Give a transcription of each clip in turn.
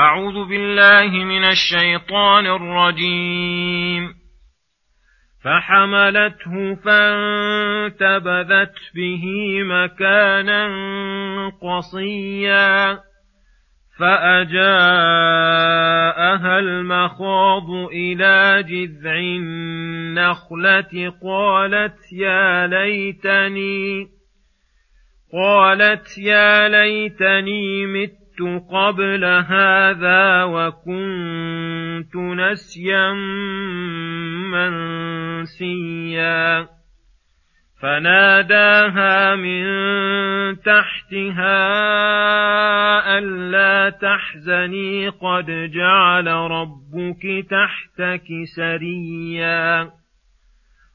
أعوذ بالله من الشيطان الرجيم. فحملته فانتبذت به مكانا قصيا فأجاءها المخاض إلى جذع النخلة قالت يا ليتني قالت يا ليتني مت قبل هذا وكنت نسيا منسيا. فناداها من تحتها ألا تحزني قد جعل ربك تحتك سريا.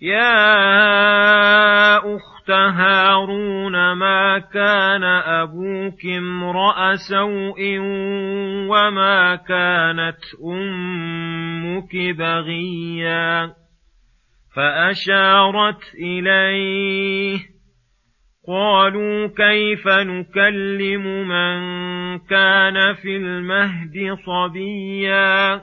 يا أخت هارون ما كان أبوك امرأ سوء وما كانت أمك بغيا فأشارت إليه قالوا كيف نكلم من كان في المهد صبيا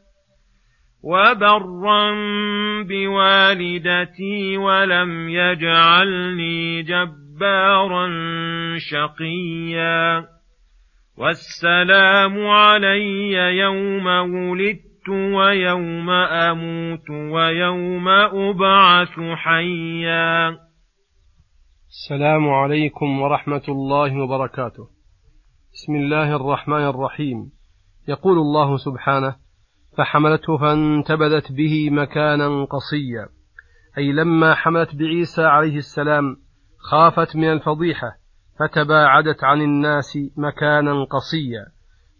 وبرا بوالدتي ولم يجعلني جبارا شقيا والسلام علي يوم ولدت ويوم أموت ويوم ابعث حيا السلام عليكم ورحمة الله وبركاته. بسم الله الرحمن الرحيم. يقول الله سبحانه فحملته فانتبذت به مكانا قصيا. أي لما حملت بعيسى عليه السلام خافت من الفضيحة فتباعدت عن الناس مكانا قصيا.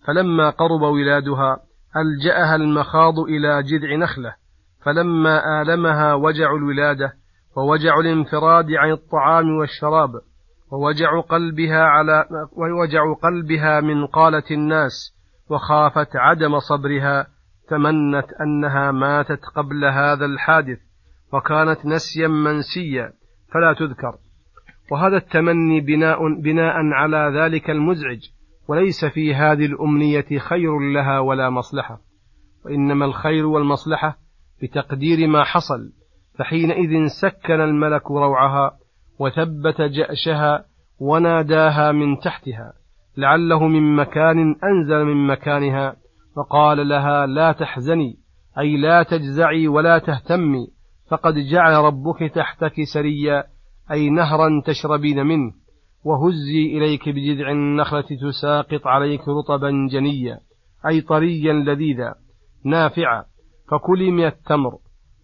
فلما قرب ولادها ألجأها المخاض إلى جذع نخلة فلما آلمها وجع الولادة ووجع الانفراد عن الطعام والشراب ووجع قلبها على ووجع قلبها من قالة الناس وخافت عدم صبرها تمنت أنها ماتت قبل هذا الحادث وكانت نسيا منسيا فلا تذكر. وهذا التمني بناء بناء على ذلك المزعج وليس في هذه الأمنية خير لها ولا مصلحة. وإنما الخير والمصلحة بتقدير ما حصل فحينئذ سكن الملك روعها وثبت جأشها وناداها من تحتها لعله من مكان أنزل من مكانها فقال لها لا تحزني أي لا تجزعي ولا تهتمي فقد جعل ربك تحتك سريا أي نهرا تشربين منه وهزي إليك بجذع النخلة تساقط عليك رطبا جنيا أي طريا لذيذا نافعا فكلي من التمر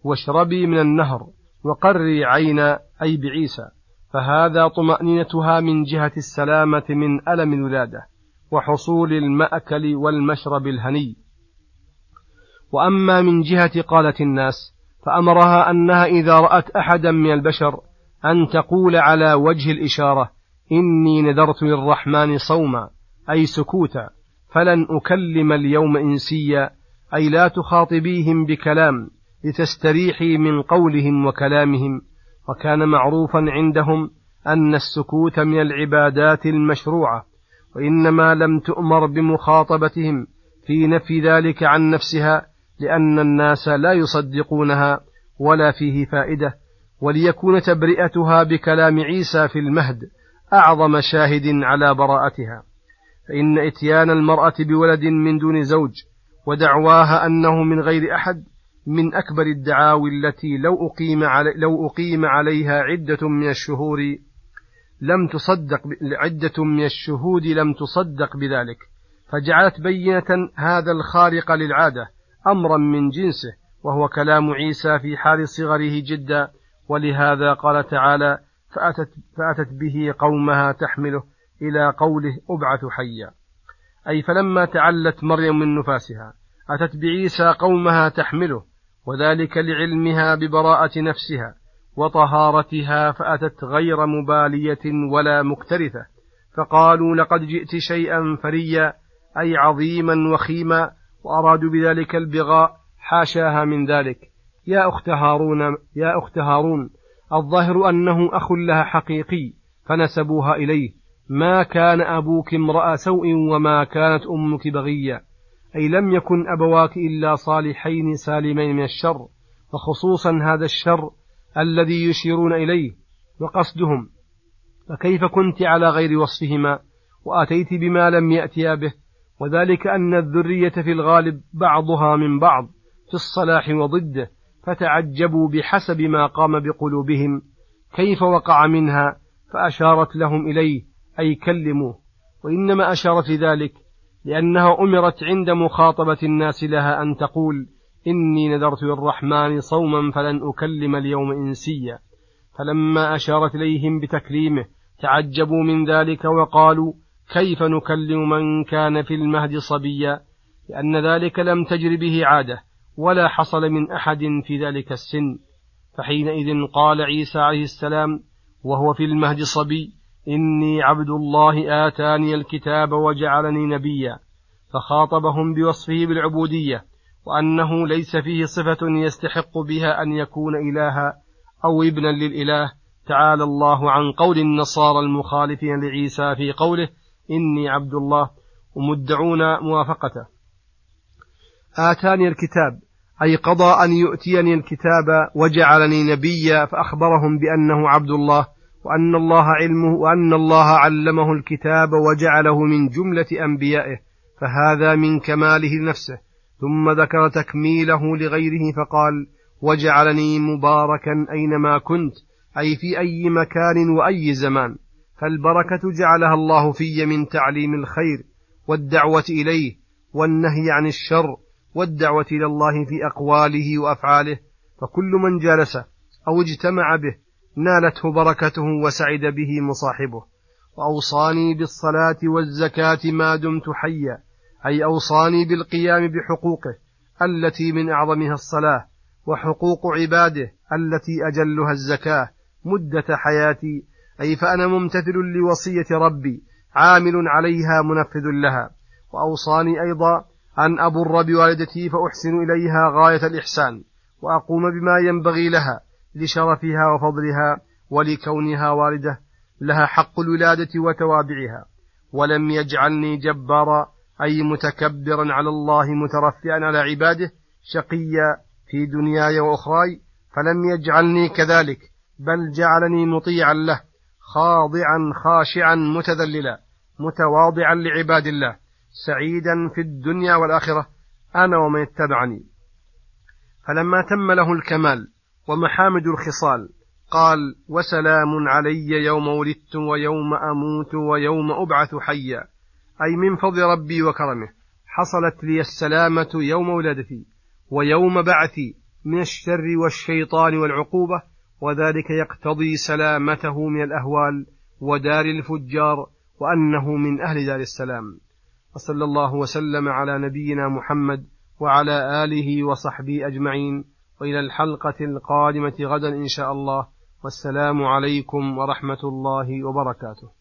واشربي من النهر وقري عينا أي بعيسى فهذا طمأنينتها من جهة السلامة من ألم الولادة. وحصول المأكل والمشرب الهني. وأما من جهة قالة الناس فأمرها أنها إذا رأت أحدا من البشر أن تقول على وجه الإشارة إني نذرت للرحمن صوما أي سكوتا فلن أكلم اليوم إنسيا أي لا تخاطبيهم بكلام لتستريحي من قولهم وكلامهم. وكان معروفا عندهم أن السكوت من العبادات المشروعة وإنما لم تؤمر بمخاطبتهم في نفي ذلك عن نفسها لأن الناس لا يصدقونها ولا فيه فائدة وليكون تبرئتها بكلام عيسى في المهد أعظم شاهد على براءتها. فإن إتيان المرأة بولد من دون زوج ودعواها أنه من غير أحد من أكبر الدعاوي التي لو أقيم, علي لو أقيم عليها عدة من الشهور لم تصدق عدة من الشهود لم تصدق بذلك فجعلت بينة هذا الخارق للعادة أمرا من جنسه وهو كلام عيسى في حال صغره جدا ولهذا قال تعالى فأتت, فأتت به قومها تحمله إلى قوله أبعث حيا أي فلما تعلت مريم من نفاسها أتت بعيسى قومها تحمله وذلك لعلمها ببراءة نفسها وطهارتها فأتت غير مبالية ولا مكترثة فقالوا لقد جئت شيئا فريا أي عظيما وخيما وأرادوا بذلك البغاء حاشاها من ذلك. يا أخت هارون يا أخت هارون الظاهر أنه أخ لها حقيقي فنسبوها إليه. ما كان أبوك امرأ سوء وما كانت أمك بغيا أي لم يكن أبواك إلا صالحين سالمين من الشر وخصوصا هذا الشر الذي يشيرون إليه وقصدهم. فكيف كنت على غير وصفهما؟ وأتيت بما لم يأتيا به. وذلك أن الذرية في الغالب بعضها من بعض في الصلاح وضده فتعجبوا بحسب ما قام بقلوبهم. كيف وقع منها؟ فأشارت لهم إليه أي كلموه. وإنما أشارت لذلك لأنها أمرت عند مخاطبة الناس لها أن تقول إني نذرت للرحمن صوما فلن أكلم اليوم إنسيا. فلما أشارت إليهم بتكليمه تعجبوا من ذلك وقالوا كيف نكلم من كان في المهد صبيا؟ لأن ذلك لم تجر به عادة ولا حصل من أحد في ذلك السن. فحينئذ قال عيسى عليه السلام وهو في المهد صبي إني عبد الله آتاني الكتاب وجعلني نبيا. فخاطبهم بوصفه بالعبودية وأنه ليس فيه صفة يستحق بها أن يكون إلها أو ابنا للإله. تعالى الله عن قول النصارى المخالفين لعيسى في قوله إني عبد الله. ومدعون موافقته. آتاني الكتاب أي قضى أن يؤتيني الكتاب وجعلني نبيا فأخبرهم بأنه عبد الله وأن الله علمه وأن الله علمه الكتاب وجعله من جملة أنبيائه فهذا من كماله لنفسه. ثم ذكر تكميله لغيره فقال وجعلني مباركا أينما كنت أي في أي مكان وأي زمان. فالبركة جعلها الله في من تعليم الخير والدعوة إليه والنهي عن الشر والدعوة إلى الله في أقواله وأفعاله. فكل من جالسه أو اجتمع به نالته بركته وسعد به مصاحبه. وأوصاني بالصلاة والزكاة ما دمت حيا. أي أوصاني بالقيام بحقوقه التي من أعظمها الصلاة وحقوق عباده التي أجلها الزكاة مدة حياتي. أي فأنا ممتثل لوصية ربي عامل عليها منفذ لها. وأوصاني أيضا أن أبر بوالدتي فأحسن إليها غاية الإحسان وأقوم بما ينبغي لها لشرفها وفضلها ولكونها والدة لها حق الولادة وتوابعها. ولم يجعلني جبارا أي متكبرا على الله مترفعا على عباده شقيا في دنياي وأخراي فلم يجعلني كذلك بل جعلني مطيعا له خاضعا خاشعا متذللا متواضعا لعباد الله سعيدا في الدنيا والآخرة أنا ومن اتبعني. فلما تم له الكمال ومحامد الخصال قال وسلام علي يوم ولدت ويوم أموت ويوم أبعث حيا. أي من فضل ربي وكرمه حصلت لي السلامة يوم ولادتي ويوم بعثي من الشر والشيطان والعقوبة وذلك يقتضي سلامته من الأهوال ودار الفجار وأنه من أهل دار السلام. وصلى الله وسلم على نبينا محمد وعلى آله وصحبه أجمعين وإلى الحلقة القادمة غدا إن شاء الله. والسلام عليكم ورحمة الله وبركاته.